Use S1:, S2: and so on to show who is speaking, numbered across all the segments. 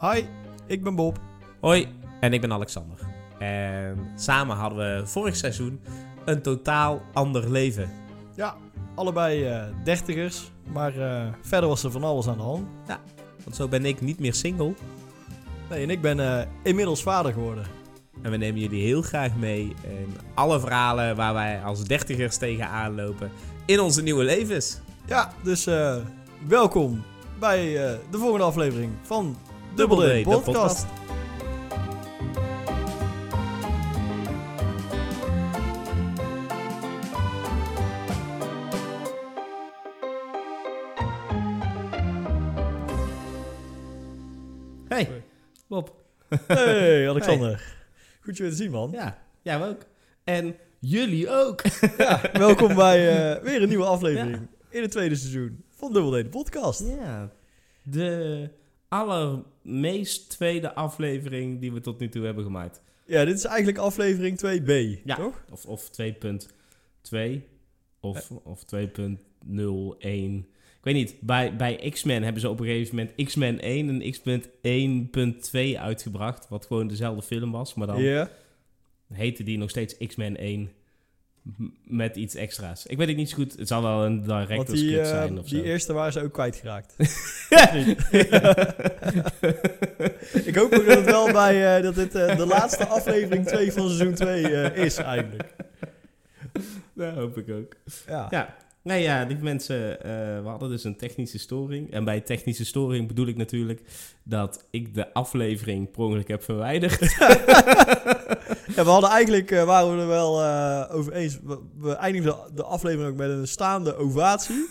S1: Hi, ik ben Bob.
S2: Hoi, en ik ben Alexander. En samen hadden we vorig seizoen een totaal ander leven.
S1: Ja, allebei eh, dertigers, maar eh, verder was er van alles aan de hand.
S2: Want zo ben ik niet meer single.
S1: Nee, en ik ben eh, inmiddels vader geworden.
S2: En we nemen jullie heel graag mee in alle verhalen waar wij als dertigers tegenaan lopen in onze nieuwe levens.
S1: Ja, dus welkom bij de volgende aflevering van Double
S2: Double
S1: D,
S2: D, de
S1: podcast.
S2: Hey, Bob.
S1: Hey, Alexander. Goed je weer te zien, man.
S2: Ja, jij ook. En jullie ook.
S1: Ja, welkom bij eh, weer een nieuwe aflevering in het tweede seizoen van Double D, de podcast.
S2: Ja, de allermeest tweede aflevering die we tot nu toe hebben gemaakt.
S1: Ja, dit is eigenlijk aflevering 2b,
S2: Ja.
S1: toch?
S2: Of, of 2.2 of, of 2.01. Ik weet niet, bij, bij X-Men hebben ze op een gegeven moment X-Men 1 en X-Men 1.2 uitgebracht. Wat gewoon dezelfde film was, maar dan
S1: Ja.
S2: heette die nog steeds X-Men 1 m- met iets extra's. Ik weet het niet zo goed, het zal wel een director's
S1: die,
S2: cut
S1: eh,
S2: zijn of
S1: die
S2: zo.
S1: eerste waren ze ook kwijtgeraakt. Ik hoop ook dat het wel bij eh, dat dit eh, de laatste aflevering 2 van seizoen 2 eh, is eigenlijk.
S2: Dat hoop ik ook.
S1: Ja.
S2: Ja, nou ja, die mensen, eh, we hadden dus een technische storing. En bij technische storing bedoel ik natuurlijk dat ik de aflevering per ongeluk heb verwijderd.
S1: Ja, we hadden eigenlijk eh, waren we er wel eh, over eens. We, we eindigden de, de aflevering ook met een staande ovatie.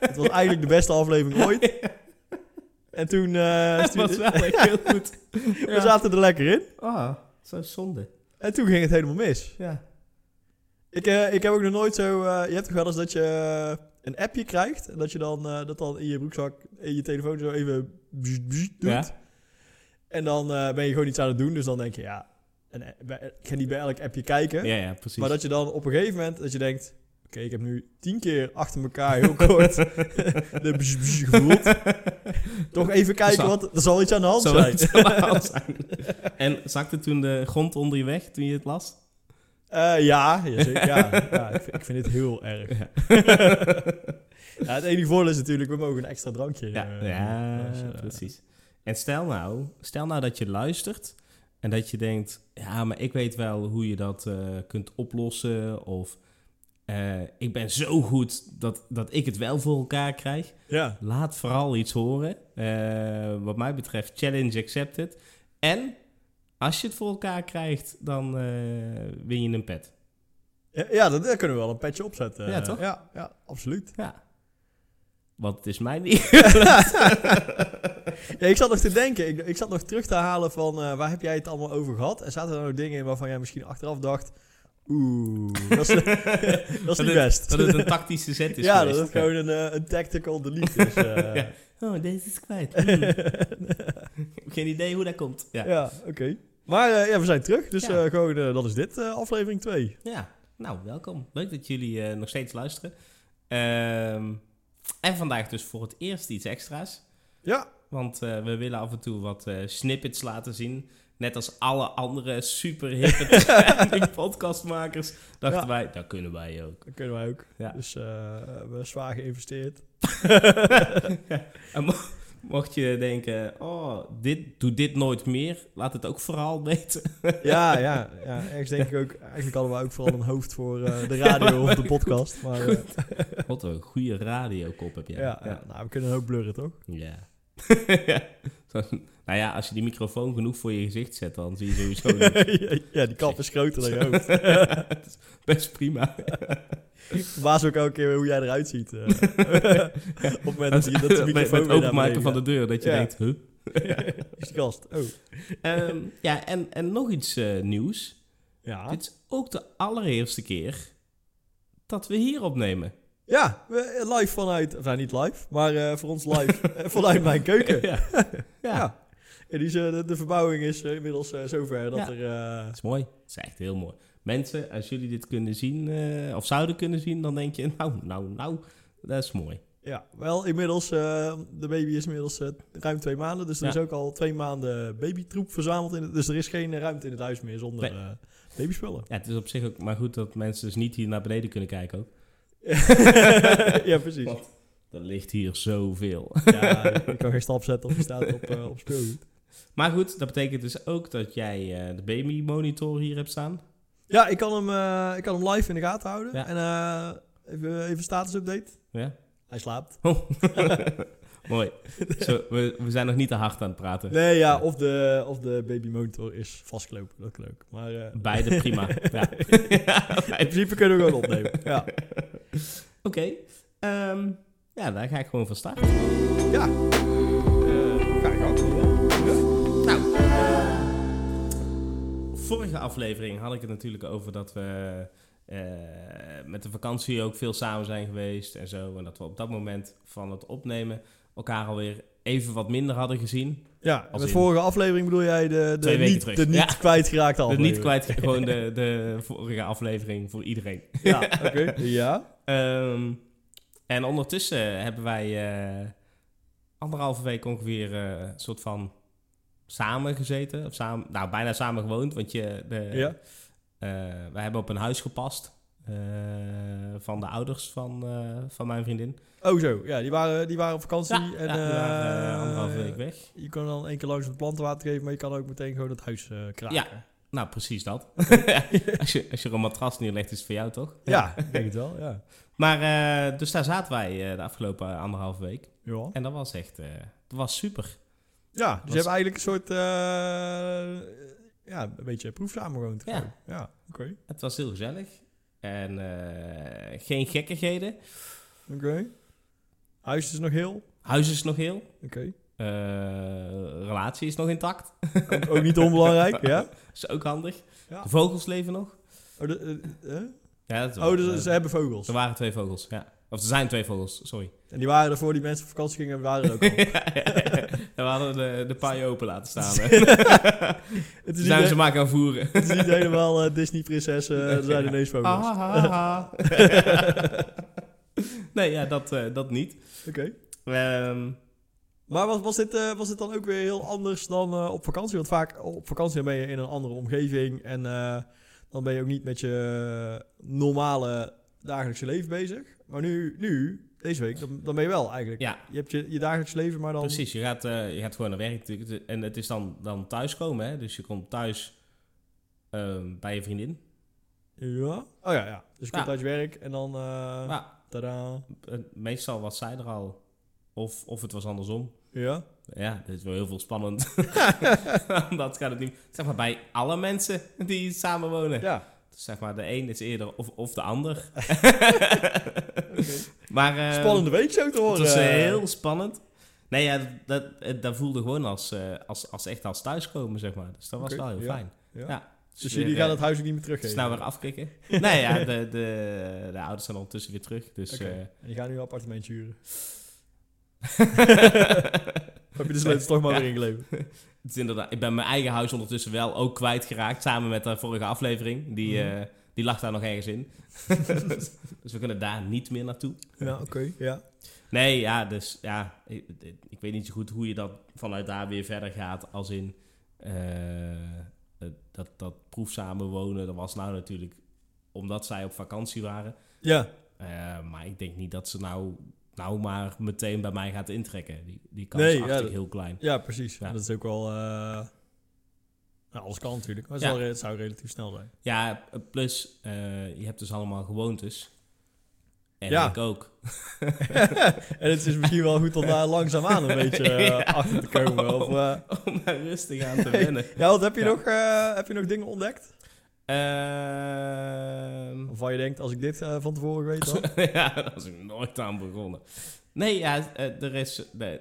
S1: Het was eigenlijk de beste aflevering ooit. En toen stuurde-
S2: was wel heel goed.
S1: we zaten er lekker in.
S2: Ah, zo zonde.
S1: En toen ging het helemaal mis.
S2: Ja.
S1: Ik, eh, ik heb ook nog nooit zo. eh, je hebt toch wel eens dat je eh, een appje krijgt. En dat je dan dat dan in je broekzak, in je telefoon zo even bzz, bzz doet.
S2: Ja.
S1: En dan ben je gewoon iets aan het doen. Dus dan denk je, ja, en, ik ga niet bij elk appje kijken.
S2: Ja, ja, precies.
S1: maar dat je dan op een gegeven moment dat je denkt. Oké, ik heb nu tien keer achter elkaar heel kort de bzz, bzz gevoeld. Toch even kijken,
S2: Zal-
S1: want er zal iets aan de hand zijn.
S2: aan de hand zijn. En zakte toen de grond onder je weg toen je het las?
S1: Eh, ja, ja, ja, ja ik, vind, ik vind dit heel erg.
S2: Ja.
S1: Ja, het enige voordeel is natuurlijk, we mogen een extra drankje.
S2: Ja,
S1: eh,
S2: ja
S1: dus, eh,
S2: precies. En stel nou, stel nou dat je luistert en dat je denkt, ja, maar ik weet wel hoe je dat kunt oplossen. Of ik ben zo goed dat, dat ik het wel voor elkaar krijg.
S1: Ja,
S2: Laat vooral iets horen. Wat mij betreft, challenge accepted. En als je het voor elkaar krijgt, dan eh, win je een pet.
S1: ja, ja dat, daar kunnen we wel een petje opzetten.
S2: Ja, toch?
S1: Ja, ja absoluut.
S2: Ja. Want het is mij niet.
S1: Ja, ik zat nog te denken, ik, ik zat nog terug te halen van eh, waar heb jij het allemaal over gehad? En zaten er nog dingen in waarvan jij misschien achteraf dacht, oeh, dat is, dat is niet best.
S2: dat het een tactische zet is
S1: ja,
S2: geweest.
S1: dat het gewoon een, eh, een tactical delete is.
S2: Ja. Oh, deze is kwijt. Hmm. Geen idee hoe dat komt. Ja, ja.
S1: ja, oké. Maar eh, ja, we zijn terug, dus
S2: Ja.
S1: eh, gewoon, eh, dat is dit, aflevering 2.
S2: nou welkom. Leuk dat jullie nog steeds luisteren. Ehm, en vandaag dus voor het eerst iets extra's.
S1: Ja,
S2: Want we willen af en toe wat snippets laten zien. Net als alle andere super hippe podcastmakers. Dachten
S1: Ja.
S2: wij, dat kunnen wij ook.
S1: dat kunnen wij ook.
S2: Ja.
S1: Dus we hebben zwaar geïnvesteerd.
S2: Mocht je denken, oh, dit, doe dit nooit meer. Laat het ook vooral weten.
S1: Ja, ja, ja, ergens denk ik ook. Eigenlijk hadden we ook vooral een hoofd voor eh, de radio of de podcast. Maar eh,
S2: Wat een goede radiokop heb jij.
S1: ja, ja. nou, we kunnen hoop blurren, toch?
S2: Ja. Ja. Nou ja, als je die microfoon genoeg voor je gezicht zet, dan zie je sowieso niet.
S1: ja, die kap is groter dan je hoofd.
S2: Is best prima.
S1: Ik verbaas ook elke keer hoe jij eruit ziet. eh. op het moment dat, je, dat de microfoon
S2: met openmaken van de deur, dat je
S1: Ja.
S2: denkt, huh?
S1: gaat. is die gast. Oh.
S2: Ehm, ja, en, en nog iets eh, nieuws.
S1: Ja.
S2: Dit is ook de allereerste keer dat we hier opnemen.
S1: Ja, we- live vanuit... Of nou, niet live, maar eh, voor ons live eh, vanuit mijn keuken.
S2: ja.
S1: Ja. En die eh, de, de verbouwing is eh, inmiddels eh, zover dat
S2: Ja.
S1: er... eh,
S2: Dat is mooi. Dat is echt heel mooi. Mensen, als jullie dit kunnen zien, eh, of zouden kunnen zien, dan denk je, nou, nou, nou, dat is mooi.
S1: Ja, wel inmiddels, eh, de baby is inmiddels eh, ruim twee maanden. Dus er
S2: Ja.
S1: is ook al twee maanden babytroep verzameld. In het, dus er is geen ruimte in het huis meer zonder
S2: Nee.
S1: eh, babyspullen.
S2: Ja, het is op zich ook maar goed dat mensen dus niet hier naar beneden kunnen kijken ook.
S1: ja, precies.
S2: Want er ligt hier zoveel.
S1: Ja, ik kan geen stap zetten of je staat op, eh, op speelgoed.
S2: Maar goed, dat betekent dus ook dat jij eh, de baby monitor hier hebt staan.
S1: Ja, ik kan, hem, eh, ik kan hem live in de gaten houden.
S2: Ja.
S1: En even, even status update.
S2: Ja?
S1: Hij slaapt.
S2: Mooi. Zo, we, we zijn nog niet te hard aan het praten.
S1: Nee, ja, of de, of de baby monitor is vastgelopen. Dat kan ook. Maar
S2: Beide prima. Ja.
S1: in principe kunnen we gewoon opnemen. Ja,
S2: Oké. ehm, ja, daar ga ik gewoon van start.
S1: ja. Eh, ga ik ook.
S2: Nou, eh, vorige aflevering had ik het natuurlijk over dat we eh, met de vakantie ook veel samen zijn geweest en zo. En dat we op dat moment van het opnemen elkaar alweer even wat minder hadden gezien.
S1: Ja,
S2: Als
S1: met
S2: in-
S1: vorige aflevering bedoel jij de, de niet,
S2: terug.
S1: de niet
S2: Ja.
S1: kwijtgeraakte
S2: De
S1: aflevering.
S2: niet kwijt, gewoon de, de vorige aflevering voor iedereen.
S1: Ja, oké. Ja.
S2: Ehm, en ondertussen hebben wij eh, anderhalve week ongeveer eh, een soort van samen gezeten. Of samen, nou, bijna samen gewoond. Want je, de,
S1: Ja.
S2: eh, wij hebben op een huis gepast. Eh, van de ouders van, eh, van mijn vriendin.
S1: Oh zo, ja, die waren, die waren op vakantie.
S2: Ja,
S1: en,
S2: ja, die waren eh, anderhalve week weg.
S1: Je kan dan één keer langs het plantenwater geven, maar je kan ook meteen gewoon het huis kraken.
S2: Ja. Nou, precies dat. als, je, als je er een matras neerlegt, is het voor jou toch?
S1: Ja, ik denk het wel, ja.
S2: Maar, dus daar zaten wij de afgelopen anderhalve week.
S1: Ja,
S2: En dat was echt, dat was super.
S1: ja dus
S2: Was-
S1: je hebt eigenlijk een soort, ja, een beetje proef samengewoond.
S2: Ja.
S1: gewoon. Ja, oké.
S2: Het was heel gezellig. En eh, geen gekkigheden.
S1: Oké. Huis is nog heel.
S2: Huis is nog heel.
S1: Oké.
S2: Eh, relatie is nog intact.
S1: Ook, ook niet onbelangrijk, ja.
S2: is ook handig.
S1: Ja.
S2: De vogels leven nog.
S1: Oh, de, eh?
S2: Ja, dat
S1: oh dus ze hebben vogels.
S2: er waren twee vogels, ja. Of er zijn twee vogels, sorry.
S1: En die waren er voor die mensen op vakantie gingen, waren er ook al.
S2: we hadden de, de paai open laten staan.
S1: het, is
S2: zijn
S1: niet,
S2: ze maar gaan voeren.
S1: het is niet helemaal eh, Disney-prinsessen, er zijn ineens vogels.
S2: Ah, nee, ja, dat, eh, dat niet.
S1: Oké.
S2: Ehm,
S1: Maar was, was, dit, eh, was dit dan ook weer heel anders dan eh, op vakantie? Want vaak op vakantie ben je in een andere omgeving en eh, dan ben je ook niet met je normale dagelijkse leven bezig. Maar nu, nu deze week, dan, dan ben je wel eigenlijk.
S2: ja,
S1: Je hebt je, je dagelijks leven, maar dan...
S2: Precies, je gaat, eh, je gaat gewoon naar werk natuurlijk. En het is dan, dan thuiskomen, hè? Dus je komt thuis ehm, bij je vriendin.
S1: Ja? Oh ja, ja. Dus je komt
S2: Ja.
S1: uit je werk en dan...
S2: Maar
S1: Tadaa.
S2: eh, meestal was zij er al. Of, of het was andersom.
S1: Ja?
S2: Ja, dit is wel heel veel spannend. dat gaat het niet. Zeg maar bij alle mensen die samen wonen.
S1: Ja.
S2: Dus zeg maar de een is eerder of, of de ander. Maar, eh,
S1: Spannende week zo te horen.
S2: Het was eh, heel spannend. Nee, ja, dat, dat, voelde gewoon als, eh, als, als echt als thuiskomen, zeg maar. Dus dat was wel heel
S1: ja.
S2: fijn.
S1: Ja.
S2: Ja.
S1: Dus
S2: weer,
S1: jullie gaan het huis ook niet meer teruggeven?
S2: Snel weer afkicken. nee, ja, de, de, de ouders zijn ondertussen weer terug. Dus,
S1: Oké.
S2: eh,
S1: En die gaan nu een appartementje huren. Heb je de sleutels toch maar
S2: Ja.
S1: weer ingeleverd?
S2: Het is inderdaad, ik ben mijn eigen huis ondertussen wel ook kwijtgeraakt. Samen met de vorige aflevering. Die,
S1: Mhm.
S2: eh, die lag daar nog ergens in. dus we kunnen daar niet meer naartoe.
S1: Ja, oké. ja.
S2: Nee, ja, dus ja, ik, ik weet niet zo goed hoe je dat vanuit daar weer verder gaat. Als in eh, dat, dat proef samenwonen, dat was nou natuurlijk omdat zij op vakantie waren.
S1: Ja,
S2: Eh, maar ik denk niet dat ze nou, nou maar meteen bij mij gaat intrekken. Die, die kans
S1: Nee,
S2: is
S1: ja,
S2: heel klein.
S1: ja precies.
S2: Ja.
S1: Dat is ook wel... eh, Nou, alles kan natuurlijk. Maar het,
S2: Ja.
S1: het zou relatief snel zijn.
S2: Ja, plus eh, je hebt dus allemaal gewoontes. En
S1: Ja.
S2: ik ook.
S1: en het is misschien wel goed om daar langzaamaan een beetje eh,
S2: Ja.
S1: achter te komen. Of, eh,
S2: Om daar rustig aan te wennen.
S1: ja, want heb je. Nog, eh, heb je nog dingen ontdekt?
S2: Ehm,
S1: Of waar je denkt, als ik dit eh, van tevoren weet dan?
S2: ja, daar was ik nooit aan begonnen. Nee, ja, eh, er is nee,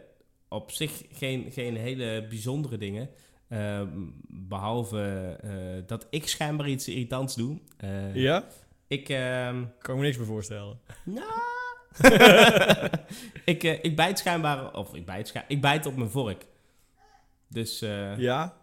S2: op zich geen, geen hele bijzondere dingen. Ehm, behalve eh, dat ik schijnbaar iets irritants doe.
S1: Ja?
S2: Ik, ehm,
S1: Kan me niks meer voorstellen.
S2: nou... ik, ik bijt schijnbaar... Of ik bijt, ik bijt op mijn vork. Dus...
S1: Ja?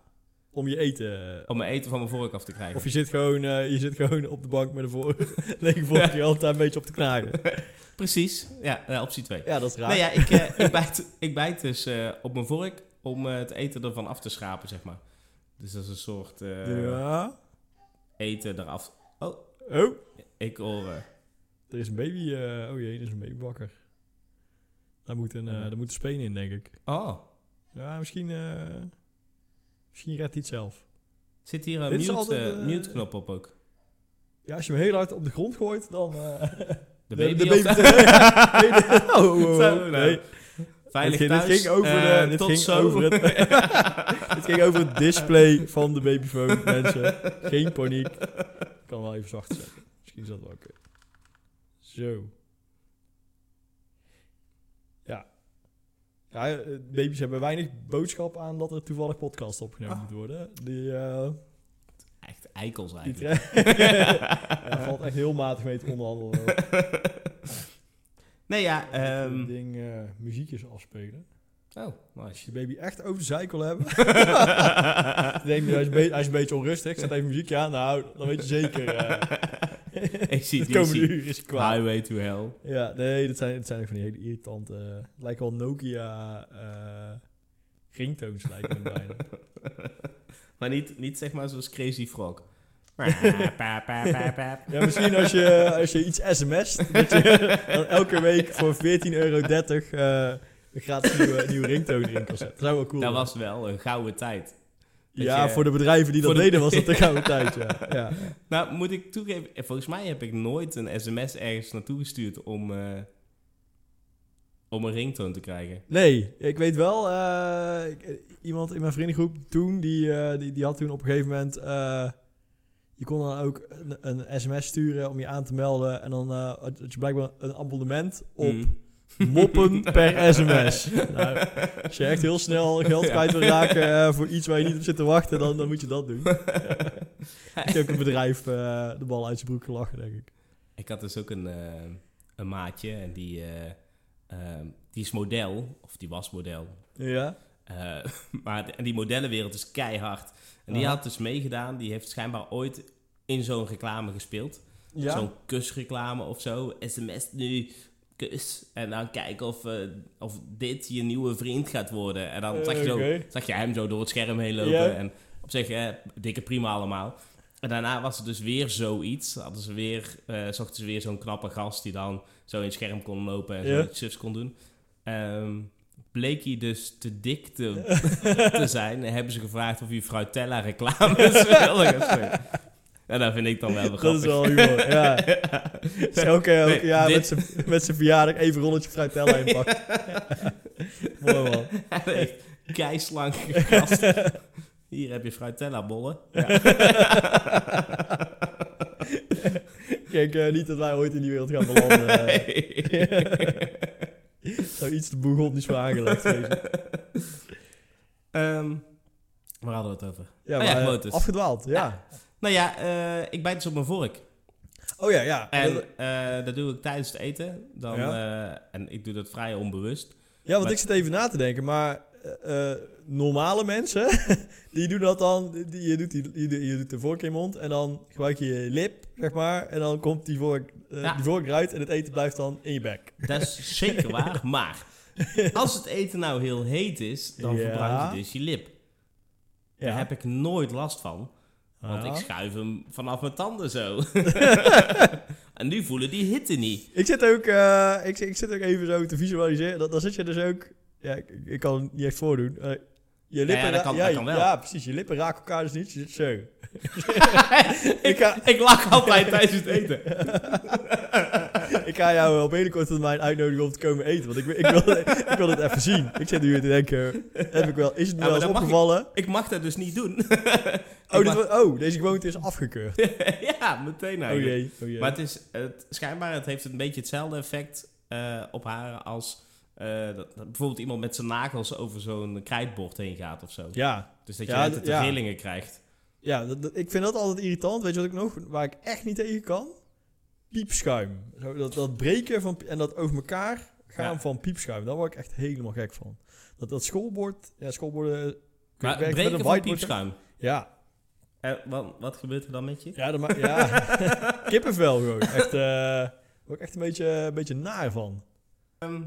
S1: Om je eten... eh,
S2: Om mijn eten van mijn vork af te krijgen.
S1: Of je zit gewoon, eh, je zit gewoon op de bank met een voor, lege vork je altijd een beetje op te knagen.
S2: Precies. Ja, eh, optie 2.
S1: Ja, dat is raar.
S2: Nee, ja, ik, eh, ik, bijt, ik bijt dus op mijn vork om het eten ervan af te schrapen, zeg maar. Dus dat is een soort
S1: ja.
S2: eten eraf. Oh,
S1: Oh,
S2: ik hoor...
S1: er is een baby. oh jee, er is een baby wakker. Daar moet een, daar moet een speen in, denk ik.
S2: oh,
S1: Ja, misschien, misschien redt hij het zelf.
S2: zit hier een mute, eh,
S1: eh,
S2: mute knop op ook.
S1: Ja, als je hem heel hard op de grond gooit, dan... eh,
S2: De
S1: de-
S2: baby,
S1: de
S2: of-
S1: baby- de- oh, oh, oh,
S2: Zo, nou.
S1: nee.
S2: Veilig
S1: dit, ging,
S2: thuis.
S1: dit ging over, de, dit
S2: tot
S1: ging
S2: zo.
S1: over het, dit ging over het display van de babyfoon, mensen. Geen paniek. Ik kan wel even zacht zetten. Misschien is dat wel oké. Zo. Ja. Ja, eh, baby's hebben weinig boodschap aan dat er toevallig podcast opgenomen
S2: Ah.
S1: moet worden. Die, eh
S2: Echt eikels eigenlijk.
S1: ja, valt echt heel matig mee te onderhandelen.
S2: nee, ja. Ehm
S1: ding eh, muziekjes afspelen.
S2: oh,
S1: Als
S2: nice.
S1: je de baby echt over de zeikel hebben. Denk, hij is, hij is een beetje onrustig. Zet even muziekje aan. Nou, dan weet je zeker.
S2: Ik zie
S1: het
S2: die
S1: komende uur is kwaad.
S2: Highway to Hell.
S1: Ja, nee, dat zijn, dat zijn van die hele irritante... eh, lijkt wel Nokia eh ringtones lijken me bijna.
S2: Maar niet, niet zeg maar zoals Crazy Frog. Pa, pa, pa, pa, pa.
S1: Ja, misschien als je, als je iets sms't, dat je dan elke week voor 14,30 euro eh, een gratis nieuwe, nieuwe ringtone erin kan zetten. Dat zou wel cool
S2: Dat was wel een gouden tijd.
S1: Ja,
S2: je-
S1: voor de bedrijven die dat
S2: de-
S1: deden was dat een gouden tijd, ja. ja.
S2: Nou, moet ik toegeven, eh, volgens mij heb ik nooit een sms ergens naartoe gestuurd om, eh, om een ringtoon te krijgen.
S1: Nee, ik weet wel, eh, iemand in mijn vriendengroep toen, die, die, die had toen op een gegeven moment, je kon dan ook een, een sms sturen om je aan te melden en dan had je blijkbaar een abonnement op
S2: Mm.
S1: Moppen per sms. Nou, als je echt heel snel geld kwijt wil raken eh, voor iets waar je niet op zit te wachten, dan, dan moet je dat doen. Heeft ook een bedrijf eh, de bal uit zijn broek gelachen, denk ik.
S2: Ik had dus ook een, eh, een maatje en die, eh, ehm, die is model, of die was model.
S1: Ja?
S2: Eh, maar de- en die modellenwereld is keihard. En die
S1: Aha.
S2: had dus meegedaan, die heeft schijnbaar ooit in zo'n reclame gespeeld.
S1: Ja?
S2: Zo'n kusreclame of zo. SMS nu, kus. En dan kijken of, eh, of dit je nieuwe vriend gaat worden. En dan zag, je zo, zag je hem zo door het scherm heen lopen. En op zich, eh, dikke prima allemaal. En daarna was er dus weer zoiets. Hadden ze weer, eh, zochten ze weer zo'n knappe gast die dan zo in het scherm kon lopen en
S1: Ja.
S2: zo iets zus kon doen. Ehm, bleek hij dus te dik te, te zijn. En hebben ze gevraagd of hij Fruitella reclames wilde gaan spelen. En dat vind ik dan wel weer
S1: Dat is
S2: grappig.
S1: wel humor, ja. Dus elke, elke
S2: Nee,
S1: jaar
S2: dit-
S1: met zijn- met zijn verjaardag even een rolletje fruitella inpakken. Mooi man.
S2: Echt keislank gast. Hier heb je Fruitella bollen. Ja.
S1: Kijk, eh, niet dat wij ooit in die wereld gaan belanden. eh. Zou iets te boegondisch voor aangelegd.
S2: Ehm, waar hadden we het over?
S1: Ja,
S2: ja,
S1: maar, eh, afgedwaald, ja.
S2: Nou ja, eh, ik bijt dus op mijn vork.
S1: Oh ja, ja.
S2: En
S1: Dat-
S2: eh, dat doe ik tijdens het eten. Dan,
S1: Ja.
S2: eh, en ik doe dat vrij onbewust.
S1: ja, want
S2: maar-
S1: ik zit even na te denken, maar normale mensen, die doen dat dan, die, je, doet die, je, doet- je doet de vork in je mond en dan gebruik je je lip, zeg maar, en dan komt die vork,
S2: Ja.
S1: die vork eruit en het eten blijft dan in je bek.
S2: Dat is zeker waar. Maar als het eten nou heel heet is, dan
S1: Ja.
S2: je dus je lip. Daar heb ik nooit last van. Want ik schuif hem vanaf mijn tanden zo. en nu voelen die hitte niet.
S1: Ik zit ook, eh, ik, ik zit ook even zo te visualiseren. Dan, dan zit je dus ook, ja, ik, ik kan het niet echt voordoen. Eh, je lippen
S2: ja, dat kan-
S1: ja,
S2: dat kan wel.
S1: ja, precies. Je lippen raken elkaar dus niet. Je zit zo. ik, ga,
S2: Ik lach altijd tijdens het eten.
S1: Ik ga jou op hele korte termijn uitnodigen om te komen eten. Want ik, wil- ik, wil, ik wil het even zien. Ik zit nu te denken, heb ik wel, is het me
S2: Ja,
S1: wel eens
S2: mag
S1: opgevallen?
S2: Ik mag dat dus niet doen.
S1: Oh, dit oh, deze gewoonte is afgekeurd.
S2: ja, meteen
S1: Oh jee, oh jee.
S2: Maar het is het, schijnbaar, het heeft een beetje hetzelfde effect eh, op haar als eh, dat, dat bijvoorbeeld iemand met zijn nagels over zo'n krijtbord heen gaat of zo.
S1: ja,
S2: Dus dat je
S1: Ja,
S2: altijd
S1: d- ja.
S2: rillingen krijgt.
S1: ja dat- ik vind dat altijd irritant. Weet je wat ik nog, waar ik echt niet tegen kan? Piepschuim. Zo, dat, dat breken van, en dat over elkaar gaan
S2: Ja.
S1: van piepschuim. Daar word ik echt helemaal gek van. Dat, dat schoolbord, ja, schoolborden...
S2: Maar
S1: werkt met
S2: breken
S1: een
S2: van piepschuim.
S1: Ja,
S2: En wat, wat gebeurt er dan met je?
S1: ja, dat ma- ja. kippenvel gewoon. Echt, eh ook echt een beetje, een beetje naar van.
S2: Ehm,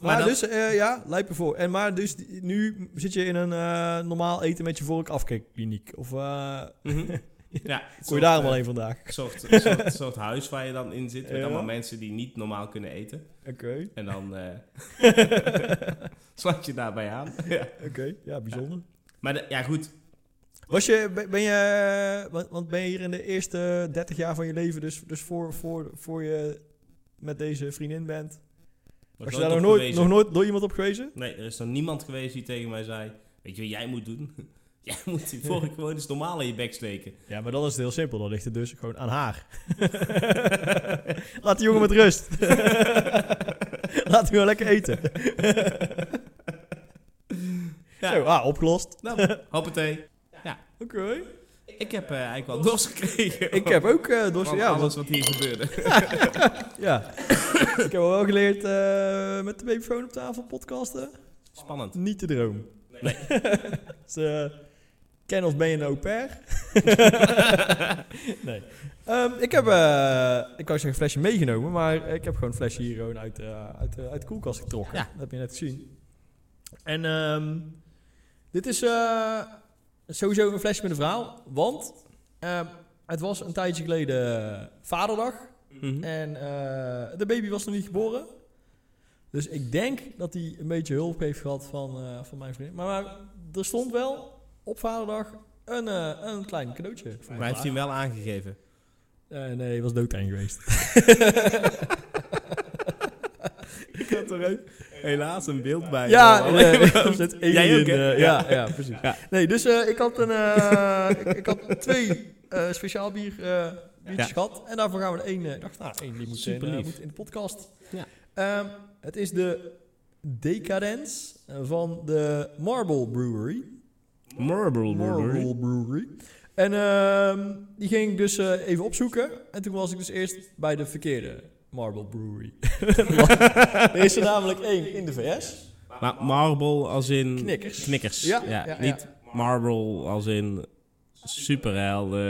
S1: Maar,
S2: dat-
S1: dus, eh, ja, lijp ervoor. En maar dus nu zit je in een eh, normaal eten met je vork afkikkliniek. Of eh
S2: mhm. ja,
S1: kon je daar allemaal heen vandaag?
S2: Een soort, soort, huis waar je dan in zit. Met
S1: Ja.
S2: allemaal mensen die niet normaal kunnen eten.
S1: Oké,
S2: En dan eh sluit je daarbij aan. ja.
S1: oké. Ja, bijzonder.
S2: Maar de- ja, goed.
S1: Was je, ben je, want- want ben je hier in de eerste 30 jaar van je leven, dus, dus voor, voor, voor je met deze vriendin bent, was je daar nog nooit, nog nooit door iemand op gewezen?
S2: Nee, er is nog niemand geweest die tegen mij zei... Weet je wat jij moet doen? Jij moet die vork gewoon eens normaal in je bek steken.
S1: Ja, maar dan is het heel simpel. Dan ligt het dus gewoon aan haar. Laat die jongen met rust. Laat hem gewoon lekker eten.
S2: Ja.
S1: Zo, ah, opgelost.
S2: Nou, hoppatee.
S1: Oké.
S2: Ik heb eh, eigenlijk wel dorst gekregen.
S1: Ik heb ook uh, dorst.
S2: van
S1: Ja,
S2: alles wat hier gebeurde.
S1: ja. ik heb wel geleerd eh, met de babyfoon op tafel podcasten.
S2: Spannend.
S1: Niet de droom.
S2: Nee.
S1: dus, eh, ken of ben je een au pair? nee. Ehm, ik heb, eh, ik wou zeggen een flesje meegenomen, maar ik heb gewoon een flesje hier gewoon uit, eh, uit, eh, uit de koelkast getrokken.
S2: Ja.
S1: Dat heb je net gezien. En ehm, dit is sowieso een flesje met een verhaal, want ehm, het was een tijdje geleden vaderdag.
S2: Mhm.
S1: En de baby was nog niet geboren. Dus ik denk dat hij een beetje hulp heeft gehad van, van mijn vriendin. Maar, maar er stond wel op vaderdag een, eh, een klein cadeautje. Voor
S2: Maar heeft hij hem wel aangegeven?
S1: Eh, nee, hij was doodeng geweest.
S2: Ik had er helaas een beeld bij.
S1: ja, nee,
S2: nee, Jij ook,
S1: ja, ja, precies.
S2: Ja.
S1: Nee, dus eh, ik had, een, ik, ik had twee speciaal bier, biertjes gehad. En daarvoor gaan we er één... Ik dacht, nou, één die moet, in, eh,
S2: lief.
S1: moet in de podcast.
S2: Ja.
S1: Ehm, het is de Decadence van de Marble Brewery.
S2: Marble
S1: Marble Brewery. En ehm, die ging ik dus eh, even opzoeken. En toen was ik dus eerst bij de verkeerde Marble Brewery. er is er namelijk één in de VS.
S2: Maar marble als in...
S1: Knikkers.
S2: Knikkers.
S1: Ja,
S2: Ja,
S1: ja,
S2: niet marble als in superhelden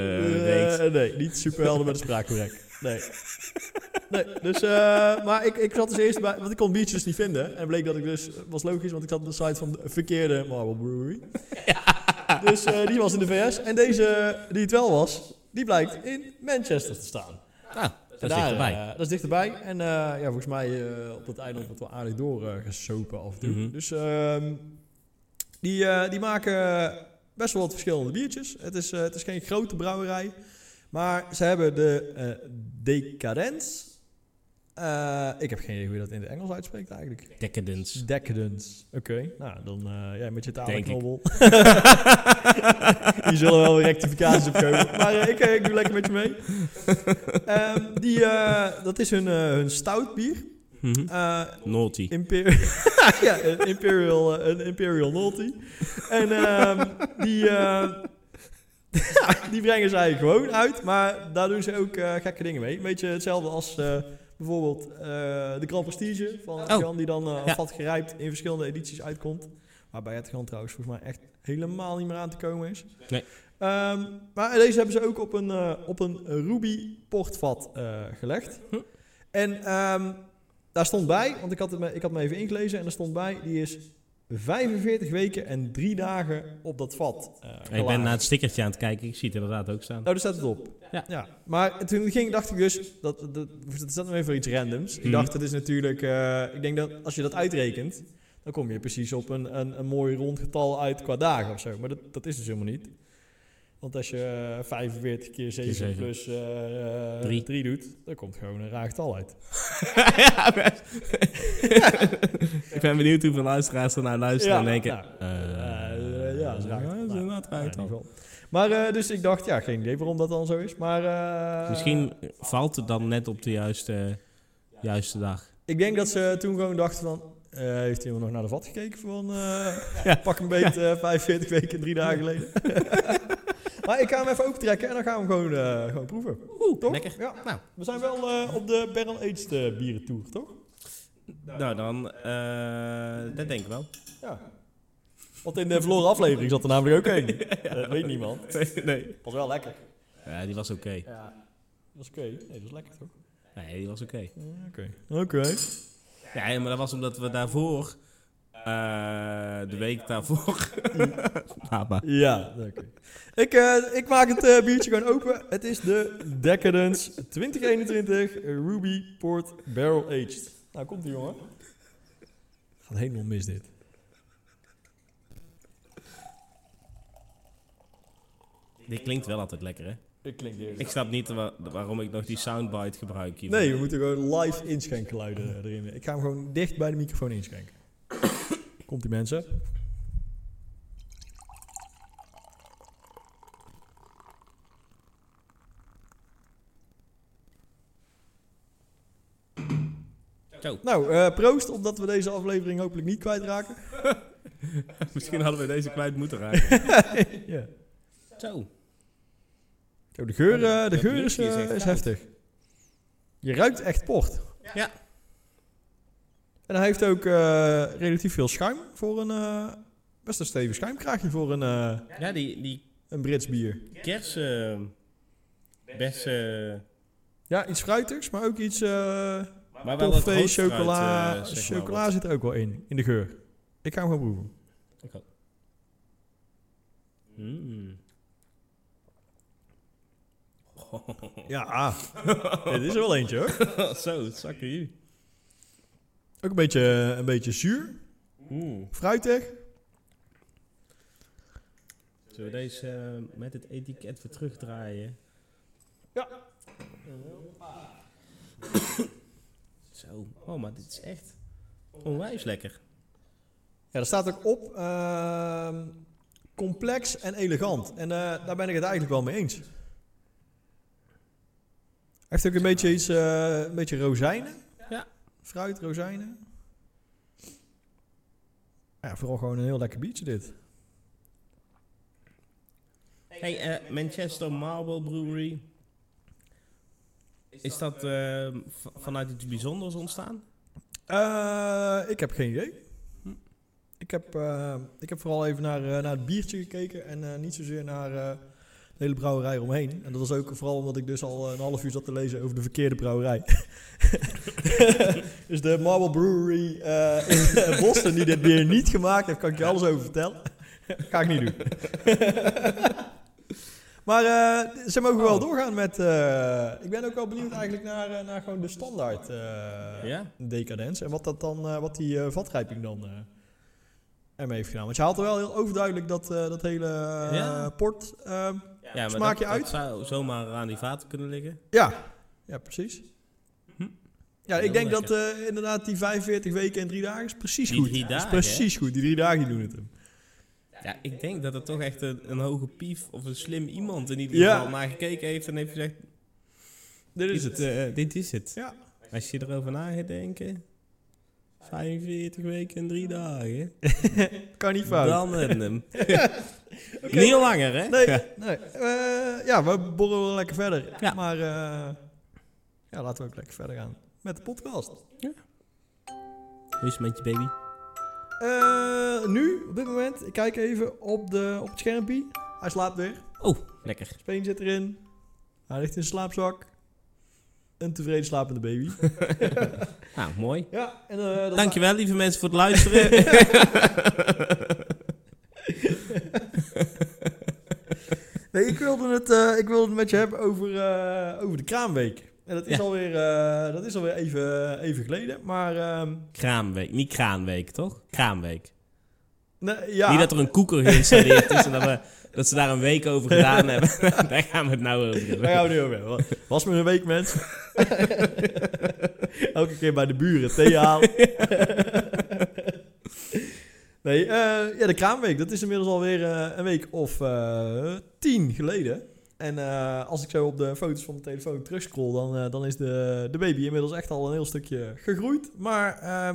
S1: Eh, nee, niet superhelden met een spraakcorrect. Nee. Nee, dus, eh, maar ik, ik zat dus eerst bij, want ik kon biertjes niet vinden. En bleek dat ik dus, was logisch, want ik zat op de site van de verkeerde Marble Brewery. Dus eh, die was in de VS. En deze, die het wel was, die blijkt in Manchester te staan.
S2: Ah, dat is
S1: Daar,
S2: dichterbij.
S1: eh, dat is dichterbij. En eh, ja, volgens mij eh, op het eiland wordt wel aardig doorgesopen af en toe.
S2: Mhm.
S1: Dus ehm, die, eh, die maken best wel wat verschillende biertjes. Het is, eh, het is geen grote brouwerij. Maar ze hebben de eh Decadence. Eh, ik heb geen idee hoe je dat in het Engels uitspreekt eigenlijk.
S2: Decadence.
S1: Decadence. Oké, nou dan eh ja, met je talenknobbel. Hier zullen wel weer rectificaties op komen. Maar eh, ik, ik doe lekker met je mee. Ehm, die, dat is hun, hun stout bier.
S2: Mhm. Naughty.
S1: Imper ja, een Imperial, een Imperial Naughty. En ehm, die, die brengen zij gewoon uit, maar daar doen ze ook gekke dingen mee. Een beetje hetzelfde als bijvoorbeeld eh, de Grand Prestige van
S2: Oh.
S1: Jan, die dan eh
S2: Ja.
S1: vat gerijpt in verschillende edities uitkomt. Waarbij het gewoon trouwens volgens mij echt helemaal niet meer aan te komen is.
S2: Nee.
S1: Ehm, maar deze hebben ze ook op een, eh, op een Ruby portvat gelegd.
S2: Hm.
S1: En ehm, daar stond bij, want ik had, het me, ik had me even ingelezen en er stond bij, die is 45 weken en 3 dagen op dat vat. eh,
S2: ik ben naar het stickertje aan het kijken. Ik zie het inderdaad ook staan.
S1: Oh, daar staat het op.
S2: Ja.
S1: Maar toen ging, dacht ik dus, dat, dat, dat staat nog even voor iets randoms. Ik
S2: Mhm.
S1: dacht, het is natuurlijk, eh, ik denk dat als je dat uitrekent, dan kom je precies op een, een, een mooi rond getal uit qua dagen of zo. Maar dat, dat is dus helemaal niet. Want als je eh, 45 keer 7
S2: zeven.
S1: plus eh,
S2: Drie.
S1: 3 doet, dan komt gewoon een raar getal uit.
S2: ja, best. ik ben benieuwd hoeveel luisteraars er naar luisteren en denken...
S1: nou,
S2: eh,
S1: eh, ja, dat is raar.
S2: dat is
S1: Nou,
S2: raar
S1: geval. Maar eh, dus ik dacht, ja, geen idee waarom dat dan zo is. Maar
S2: Misschien valt het dan net op de juiste, juiste dag.
S1: Ik denk dat ze toen gewoon dachten van... heeft iemand nog naar de vat gekeken van... Pak een beet eh 45 weken en drie dagen geleden. maar ik ga hem even opentrekken en dan gaan we hem gewoon, eh, gewoon proeven. toch?
S2: lekker.
S1: Ja.
S2: Nou.
S1: We zijn wel eh, op de Barrel Aged eh, bieren tour, toch?
S2: Nou, dan... dat denk ik wel.
S1: Ja. Want in de verloren aflevering zat er namelijk ook één. Dat weet niemand.
S2: Nee, nee.
S1: Was wel lekker.
S2: Ja, die was oké.
S1: Ja. Was oké. Nee, dat was lekker toch?
S2: Nee, die was oké.
S1: Oké. Oké.
S2: Ja, maar dat was omdat we daarvoor, de week daarvoor... Maar.
S1: Ja, oké. Ik, eh, ik maak het eh, biertje gewoon open. Het is de Decadence 2021 Ruby Port Barrel Aged. Nou, komt ie jongen. Gaat helemaal mis dit.
S2: Dit klinkt wel altijd lekker, hè?
S1: Ik klink eerst.
S2: Ik snap niet wa- waarom ik nog die soundbite gebruik hiervoor.
S1: Nee, we moeten gewoon live inschenkgeluiden erin. Ik ga hem gewoon dicht bij de microfoon inschenken. Komt die mensen?
S2: Zo,
S1: Nou, eh, proost, omdat we deze aflevering hopelijk niet kwijtraken.
S2: misschien hadden we deze kwijt moeten raken.
S1: ja.
S2: Zo.
S1: Zo, de geur, eh, de
S2: dat
S1: geur is, eh, is heftig. Je ruikt echt port.
S2: Ja.
S1: En hij heeft ook eh, relatief veel schuim voor een... eh, best een stevig schuimkraagje voor een, eh,
S2: Ja, die, die
S1: een Brits bier.
S2: kers... eh, best...
S1: Ja, iets fruitigs, maar ook iets...
S2: maar wel wat
S1: toffee, chocola. chocola zit er ook wel in, in de geur. Ik ga hem gewoon proeven.
S2: Ik ook. Mm.
S1: Ja, ah. dit is er wel eentje hoor.
S2: Zo, het zakken hier.
S1: Ook een beetje, een beetje zuur,
S2: Oeh.
S1: fruitig.
S2: Zullen we deze eh, met het etiket weer terugdraaien?
S1: Ja.
S2: Zo. Oh, maar dit is echt onwijs lekker.
S1: Ja, er staat ook op ehm, complex en elegant. En eh, daar ben ik het eigenlijk wel mee eens. Hij heeft ook een beetje iets, eh, een beetje rozijnen. Fruit, rozijnen. Ja, vooral gewoon een heel lekker biertje dit.
S2: Hey, eh, Manchester Marble Brewery. Is dat eh, vanuit iets bijzonders ontstaan?
S1: Eh, ik heb geen idee. Ik heb, ik heb vooral even naar, naar het biertje gekeken en niet zozeer naar de hele brouwerij eromheen. En dat was ook vooral omdat ik dus al een half uur zat te lezen over de verkeerde brouwerij. dus de Marble Brewery eh, in Boston die dit bier niet gemaakt heeft, kan ik je alles over vertellen. Ga ik niet doen. maar eh, ze mogen wel doorgaan met... eh, ik ben ook wel benieuwd eigenlijk naar, eh, naar gewoon de standaard... eh,
S2: Ja?
S1: decadens. En wat, dat dan, eh, wat die eh, vatrijping dan eh ermee heeft gedaan. Want je haalt er wel heel overduidelijk dat, eh, dat hele eh,
S2: Ja.
S1: port...
S2: Ja, maar
S1: Smaak je
S2: dat,
S1: uit?
S2: dat zou zomaar aan die vaten kunnen liggen.
S1: ja. ja, precies.
S2: Hm.
S1: Ja, ik denk
S2: lekker.
S1: dat eh, inderdaad die 45 weken en drie dagen is precies
S2: Die
S1: goed.
S2: drie
S1: is
S2: dagen,
S1: precies goed. Die drie dagen doen het hem.
S2: Ja, ik denk dat het toch echt een, een hoge pief of een slim iemand in ieder
S1: Ja.
S2: geval naar gekeken heeft en heeft gezegd...
S1: Dit is
S2: dit,
S1: het.
S2: eh, dit is het.
S1: Ja.
S2: Als je erover na gaat denken... 45 weken en 3 dagen.
S1: Kan niet fout.
S2: Dan en hem. Niet langer, hè?
S1: Nee, nee. Eh, ja, we borrelen wel lekker verder.
S2: Ja.
S1: Maar eh, ja, laten we ook lekker verder gaan met de podcast.
S2: Hoe is het met je baby?
S1: Eh, nu, op dit moment, ik kijk even op, de, op het schermpje. Hij slaapt weer.
S2: Oh, lekker.
S1: Speen zit erin. Hij ligt in zijn slaapzak. Een tevreden slapende baby.
S2: Nou, mooi.
S1: ja, en eh, dat
S2: Dankjewel, lieve mensen, voor het luisteren.
S1: Nee, ik wilde, het, eh, ik wilde het met je hebben over, eh, over de kraamweek. En dat is
S2: Ja.
S1: alweer, eh, dat is alweer even, even geleden. Maar ehm,
S2: Kraamweek, niet kraanweek, toch? Kraamweek.
S1: nee, ja,
S2: Niet dat er een koeker geïnstalleerd is en dat, we, dat ze daar een week over gedaan hebben. daar gaan we het nou over hebben.
S1: daar gaan we nu over hebben. Was maar een week, mens. Elke keer bij de buren thee halen. nee, eh, ja, de kraamweek. Dat is inmiddels alweer eh, een week of eh, tien geleden. En als ik zo op de foto's van mijn telefoon terugscroll, dan, dan is de, de baby inmiddels echt al een heel stukje gegroeid. Maar eh,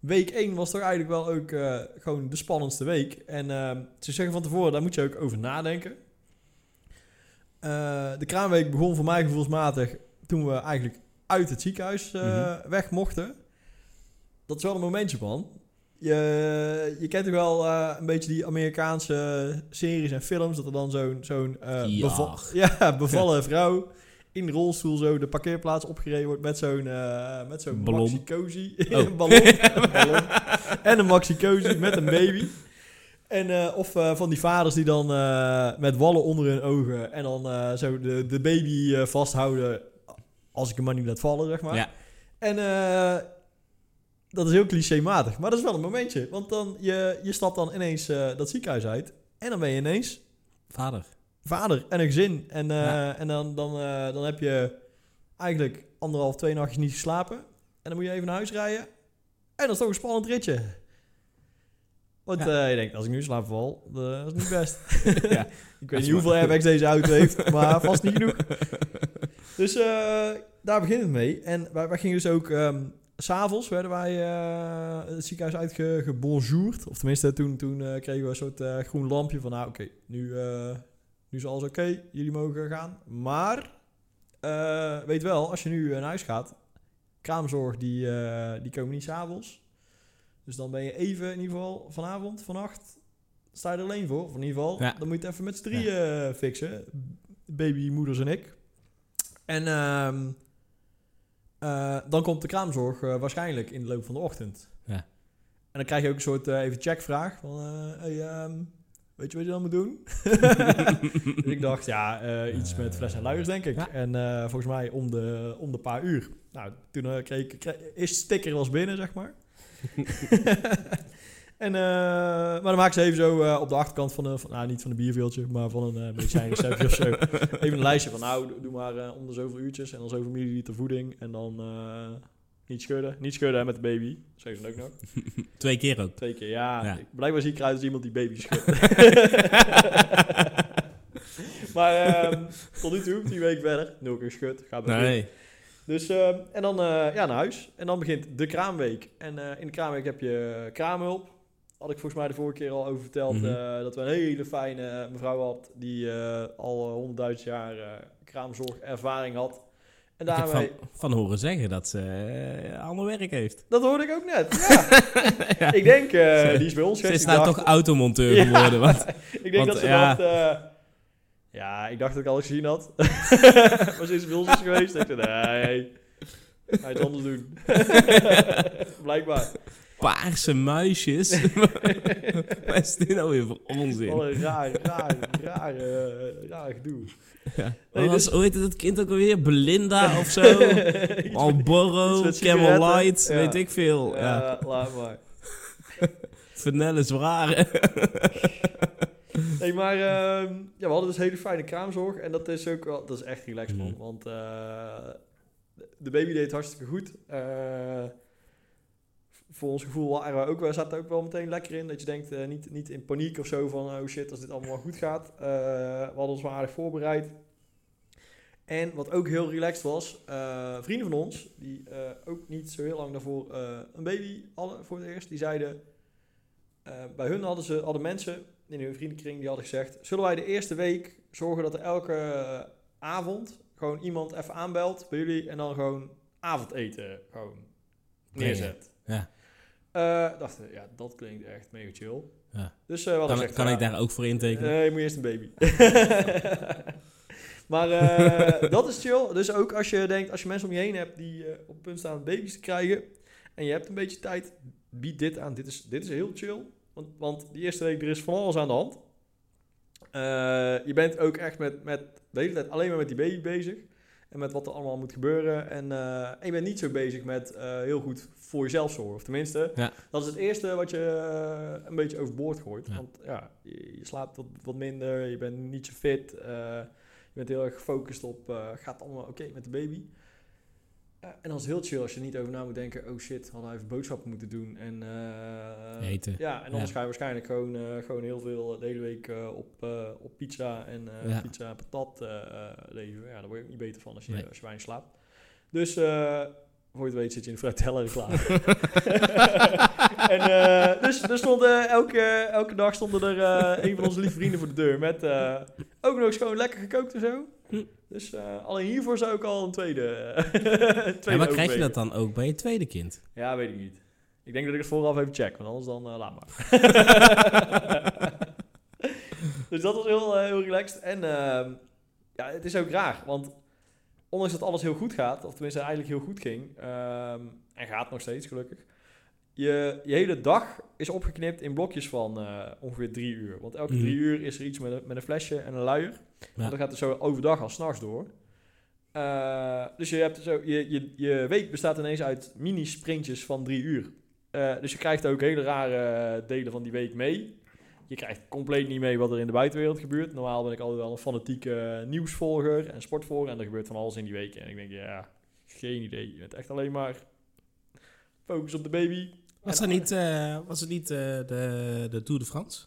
S1: week 1 was toch eigenlijk wel ook gewoon de spannendste week. En eh, ze zeggen van tevoren, daar moet je ook over nadenken. De kraamweek begon voor mij gevoelsmatig toen we eigenlijk uit het ziekenhuis eh,
S2: Mhm.
S1: weg mochten. Dat is wel een momentje, man. je, je kent toch wel eh, een beetje die Amerikaanse series en films, dat er dan zo'n zo'n eh,
S2: Ja.
S1: beval- ja, bevallen vrouw in de rolstoel zo de parkeerplaats opgereden wordt met zo'n met zo'n
S2: Ballon.
S1: maxi cozy
S2: Oh.
S1: een ballon, een ballon en een maxi cozy met een baby. En, of van die vaders die dan met wallen onder hun ogen en dan zo de, de baby vasthouden als ik hem maar niet laat vallen, zeg maar.
S2: Ja.
S1: En eh, dat is heel clichématig, maar dat is wel een momentje. Want dan, je, je stapt dan ineens eh, dat ziekenhuis uit en dan ben je ineens
S2: Vader.
S1: vader en een gezin. En, eh,
S2: Ja.
S1: en dan, dan, dan heb je eigenlijk anderhalf, twee nachtjes niet geslapen. En dan moet je even naar huis rijden. En dat is toch een spannend ritje. Want
S2: Ja.
S1: je denkt, als ik nu slaap val, dat is niet best.
S2: Ja.
S1: ik weet niet hoeveel airbags deze auto heeft, maar vast niet genoeg. Dus eh, daar begint het mee. En wij, wij gingen dus ook... s S'avonds werden wij eh, het ziekenhuis uitgebonjourd. Of tenminste, toen, toen eh, kregen we een soort groen lampje van... Nou, oké, nu, nu is alles oké. Jullie mogen gaan. Maar, weet wel, als je nu naar huis gaat... Kraamzorg, die, die komen niet s'avonds. Dus dan ben je even, in ieder geval, vanavond, vannacht... Sta je er alleen voor. Of in ieder geval,
S2: Ja.
S1: dan moet je het even met z'n drieën fixen. Baby, moeders en ik. En ehm, eh, dan komt de kraamzorg eh, waarschijnlijk in de loop van de ochtend.
S2: Ja.
S1: En dan krijg je ook een soort eh, even checkvraag. Van, eh, hey, ehm, weet je wat je dan moet doen? dus ik dacht, ja, iets met fles en luiers, denk ik.
S2: Ja.
S1: En volgens mij om de, om de paar uur. Nou, toen kreeg ik... Eerst sticker was binnen, zeg maar. en, eh, maar dan maak ze even zo eh, op de achterkant van, de, van nou, niet van een bierveeltje, maar van een uh, medicijnreceptje of zo. Even een lijstje van, nou, doe- maar eh, om de zoveel uurtjes en dan zoveel milliliter voeding. En dan eh, niet schudden. Niet schudden hè, met de baby. Zeggen ze dan ook nog.
S2: Twee keer ook.
S1: Twee keer, ja. Blijkbaar zie ik eruit als iemand die baby schudt. maar ehm, tot nu toe, tien weken verder, nul keer geschud. Gaat goed.
S2: Nee.
S1: Dus, ehm, en dan eh, ja, naar huis. En dan begint de kraamweek. En eh, in de kraamweek heb je kraamhulp. Had ik volgens mij de vorige keer al over verteld.
S2: Mhm.
S1: eh, dat we een hele fijne mevrouw had. Die eh, al honderdduizend jaar eh kraamzorgervaring had. En daarmee...
S2: van, van horen zeggen dat ze eh, ander werk heeft.
S1: Dat hoorde ik ook net. Ja.
S2: Ja.
S1: Ik denk, eh, die is bij ons
S2: Ze is nou
S1: dacht-
S2: toch automonteur
S1: Ja.
S2: geworden. Want,
S1: Ik denk
S2: Want,
S1: dat ze
S2: ja.
S1: dacht... eh, ja, ik dacht dat ik alles gezien had. maar ze is bij ons is geweest. Ik dacht, nee, ga iets anders doen. Blijkbaar.
S2: Paarse muisjes. Wat is dit nou weer voor onzin?
S1: Wat een raar, raar, raar, eh, raar gedoe.
S2: Ja.
S1: Nee,
S2: was,
S1: dus-
S2: Hoe heet het kind ook alweer? Belinda of zo? Marlboro,
S1: met
S2: Camel. Light,
S1: Ja.
S2: weet ik veel. Ja.
S1: Ja, laat maar.
S2: Vanille zware.
S1: Nee, maar ehm, ja, we hadden dus hele fijne kraamzorg. En dat is ook wel, dat is echt relaxed, man.
S2: Mhm.
S1: Want eh, de baby deed hartstikke goed. Eh, voor ons gevoel waren we ook, we zaten ook wel meteen lekker in. Dat je denkt, eh, niet, niet in paniek of zo van, oh shit, als dit allemaal wel goed gaat. Eh, we hadden ons wel aardig voorbereid. En wat ook heel relaxed was, eh, vrienden van ons, die ook niet zo heel lang daarvoor een baby hadden voor het eerst, die zeiden, bij hun hadden, ze, hadden mensen in hun vriendenkring die hadden gezegd, zullen wij de eerste week zorgen dat er elke avond gewoon iemand even aanbelt bij jullie en dan gewoon avondeten gewoon neerzet.
S2: Ja.
S1: Eh, dachten, we, ja, dat klinkt echt mega chill.
S2: Ja.
S1: Dus eh, hadden
S2: Kan, kan
S1: ja,
S2: ik daar ook voor intekenen?
S1: Nee, moet je eerst een baby. maar eh, dat is chill. Dus ook als je denkt, als je mensen om je heen hebt die eh, op het punt staan baby's te krijgen en je hebt een beetje tijd, bied dit aan. Dit is, dit is heel chill. Want, want die eerste week, er is van alles aan de hand. Eh, je bent ook echt met, met de hele tijd alleen maar met die baby bezig. En met wat er allemaal moet gebeuren. En, eh, en je bent niet zo bezig met eh, heel goed voor jezelf zorgen. Of tenminste,
S2: Ja.
S1: dat is het eerste wat je eh, een beetje overboord gooit.
S2: Ja.
S1: Want ja, je, je slaapt wat, wat minder, je bent niet zo fit. eh, je bent heel erg gefocust op, eh, gaat allemaal oké met de baby? En dan is het heel chill als je niet over na moet denken, oh shit, hadden we even boodschappen moeten doen. En, eh,
S2: Eten.
S1: Ja, en anders
S2: Ja.
S1: ga je waarschijnlijk gewoon, eh, gewoon heel veel eh, de hele week op, op pizza en
S2: Ja.
S1: pizza en patat leven. Ja, daar word je ook niet beter van als je,
S2: Nee.
S1: als je weinig slaapt. Dus voor je het weet zit je in de fruitteller klaar. en uh, dus er stonden elke, elke dag stonden er uh, een van onze lieve vrienden voor de deur met ook nog eens gewoon lekker gekookt en zo.
S2: Hm.
S1: Dus uh, alleen hiervoor zou ik al een tweede. tweede
S2: Ja, maar krijg je dat dan ook bij je tweede kind?
S1: Ja, weet ik niet. Ik denk dat ik het vooraf even check, want anders dan eh, laat maar. dus dat was heel, eh, heel relaxed. En ehm, ja, het is ook raar, want ondanks dat alles heel goed gaat, of tenminste eigenlijk heel goed ging, ehm, en gaat nog steeds gelukkig, je, je hele dag is opgeknipt in blokjes van eh, ongeveer drie uur. Want elke
S2: Mhm.
S1: drie uur is er iets met een, met een flesje en een luier. En dan gaat het zo overdag als s'nachts door. Eh, dus je, hebt zo, je, je, je week bestaat ineens uit mini-sprintjes van drie uur. Eh, dus je krijgt ook hele rare delen van die week mee. Je krijgt compleet niet mee wat er in de buitenwereld gebeurt. Normaal ben ik altijd wel een fanatieke nieuwsvolger en sportvolger. En er gebeurt van alles in die week. En ik denk, ja, geen idee. Je bent echt alleen maar focus op de baby.
S2: Was,
S1: En-
S2: er niet, eh, was het niet eh, de, de Tour de France?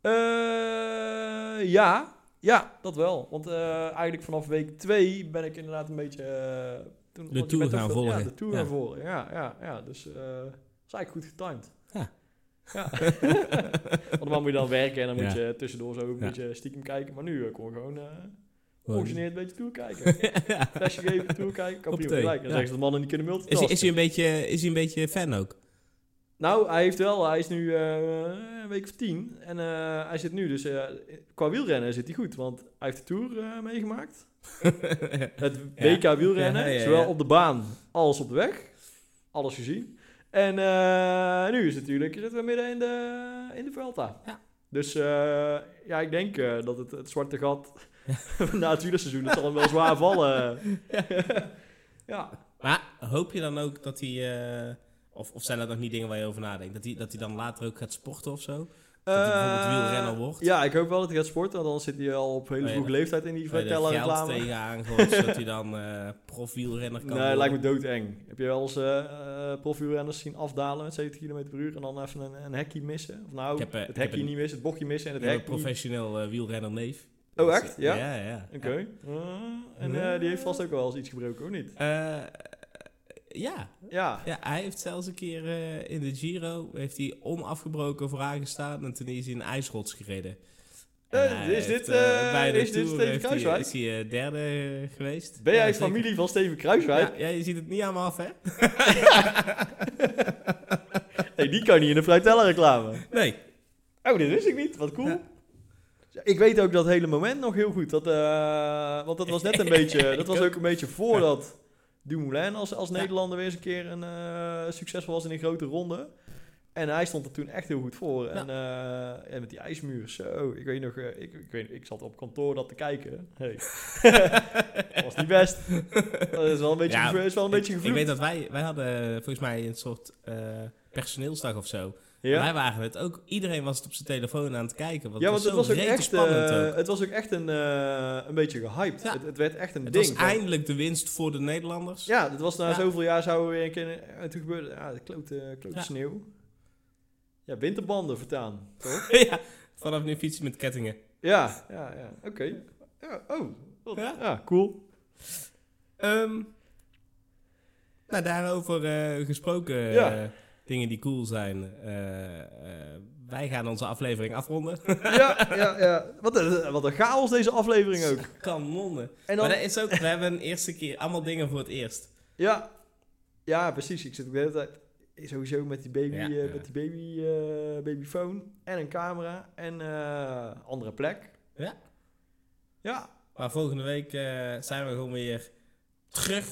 S1: Eh, ja, ja, dat wel. Want eigenlijk vanaf week 2 ben ik inderdaad een beetje... toen,
S2: De Tour gaan
S1: veel-
S2: volgen.
S1: Ja, de Tour
S2: Ja.
S1: gaan volgen. Ja, ja, ja. Dus dat is eigenlijk goed getimed.
S2: Ja.
S1: Ja. Want normaal moet je dan werken en dan moet
S2: Ja.
S1: je tussendoor zo een
S2: Ja.
S1: beetje stiekem kijken. Maar nu kon gewoon ongegeneerd een beetje Tour kijken.
S2: ja.
S1: Flesje geven, Tour kijken,
S2: thee,
S1: gelijk. Dan
S2: ja.
S1: zeggen ze dat mannen niet kunnen
S2: Is,
S1: multitasken.
S2: is, hij een beetje, is hij een beetje fan ook?
S1: Nou, hij heeft wel, hij is nu eh, een week of tien. En eh, hij zit nu dus, eh, qua wielrennen zit hij goed. Want hij heeft de Tour eh, meegemaakt. Het WK wielrennen,
S2: Ja, ja, ja.
S1: zowel op de baan als op de weg. Alles gezien. En eh, nu is het natuurlijk, zitten we midden in de, in de Vuelta.
S2: Ja.
S1: Dus eh, ja, ik denk eh, dat het, het zwarte gat na het wielerseizoen, dat zal hem wel zwaar vallen. ja.
S2: Maar hoop je dan ook dat hij... of, of zijn dat nog niet dingen waar je over nadenkt? Dat hij, dat hij dan later ook gaat sporten of zo? Dat hij bijvoorbeeld
S1: Eh,
S2: wielrenner wordt?
S1: Ja, ik hoop wel dat hij gaat sporten, want anders zit hij al op hele
S2: Oh
S1: vroege
S2: dat-
S1: leeftijd in die
S2: er
S1: vertellen
S2: geld
S1: reclame.
S2: tegenaan gooit, zodat hij dan eh profielrenner kan
S1: Nee, lijkt me doodeng. Heb je wel eens eh eh, profielrenners zien afdalen met 70 km per uur en dan even een, een hekje missen? Of nou,
S2: heb,
S1: het hekje
S2: een-
S1: niet missen, het bochtje missen en het hek
S2: een professioneel wielrenner neef.
S1: Oh, echt? Ja?
S2: Ja, ja.
S1: Oké. En die heeft vast ook wel eens iets gebroken, of niet?
S2: Ja.
S1: Ja.
S2: ja, hij heeft zelfs een keer eh, in de Giro heeft hij onafgebroken vooraan gestaan en toen is hij een ijsrots gereden. En
S1: Eh, is dit,
S2: heeft, eh, bij de
S1: is dit Steven
S2: hij-
S1: Kruiswijk?
S2: Is hij derde geweest.
S1: Ben
S2: Ja,
S1: jij
S2: zeker.
S1: familie van Steven Kruiswijk?
S2: Ja, ja, je ziet het niet aan me af, hè?
S1: Nee, die kan niet in de Fruitella reclame.
S2: Nee.
S1: Oh, dit wist ik niet. Wat cool.
S2: Ja.
S1: Ik weet ook dat hele moment nog heel goed. Dat, want dat was net een beetje... Dat was ook een beetje voordat Dumoulin als, als. Nederlander weer eens een keer een, eh, succesvol was in een grote ronde. En hij stond er toen echt heel goed voor. En, eh, en met die ijsmuur, zo. Ik weet nog, eh, ik, ik, weet, ik zat op kantoor dat te kijken. Hey. dat was niet best. Dat is wel een beetje,
S2: Ja,
S1: is wel een beetje
S2: Ik, ik
S1: gevloekt.
S2: weet dat wij, wij hadden volgens mij een soort personeelsdag of zo.
S1: Ja?
S2: Wij waren het ook. Iedereen was het op zijn telefoon aan het kijken. Want
S1: Ja,
S2: het
S1: want
S2: was
S1: het
S2: zo
S1: was ook echt,
S2: spannend
S1: eh,
S2: ook.
S1: het was ook echt een, eh, een beetje gehyped.
S2: Ja.
S1: Het, het werd echt een
S2: Het
S1: ding.
S2: was
S1: van-
S2: eindelijk de winst voor de Nederlanders.
S1: Ja, het was na
S2: Ja.
S1: zoveel jaar zou er weer een keer... En toen gebeurde ja, de klote, klote
S2: Ja.
S1: sneeuw. Ja, winterbanden vertaan, toch?
S2: ja, vanaf nu fietsen met kettingen.
S1: ja, ja, ja. Oké. Ja, oh. wat-
S2: Ja.
S1: Cool.
S2: Ehm, nou, daarover eh, gesproken,
S1: Ja.
S2: Eh, dingen die cool zijn. Eh, eh, wij gaan onze aflevering afronden.
S1: ja, ja, ja. Wat een, wat een chaos deze aflevering ook.
S2: Kanonnen.
S1: En dan...
S2: Maar dat is ook, we hebben een eerste keer allemaal dingen voor het eerst.
S1: Ja. Ja, precies. Ik zit ook de hele tijd... Sowieso met die baby,
S2: Ja,
S1: eh, met die baby, eh, babyfoon en een camera en eh andere plek.
S2: Ja.
S1: Ja,
S2: Maar volgende week eh, zijn we gewoon weer terug.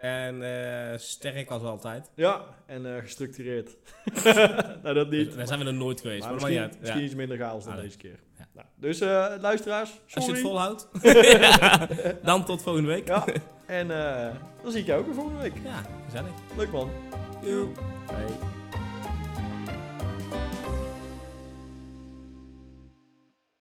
S2: En eh, sterk als altijd.
S1: ja. En eh, gestructureerd. nou, dat niet.
S2: Daar zijn we er nooit geweest.
S1: Maar
S2: Maar,
S1: misschien,
S2: maar
S1: misschien
S2: Ja.
S1: iets minder chaos dan
S2: Ah,
S1: deze keer.
S2: Ja.
S1: Nou, dus eh, luisteraars,
S2: Als je het volhoudt. Dan tot volgende week.
S1: Ja, en eh, dan zie ik jou ook weer volgende week.
S2: Ja, gezellig.
S1: Leuk man.
S2: Doei. Hey.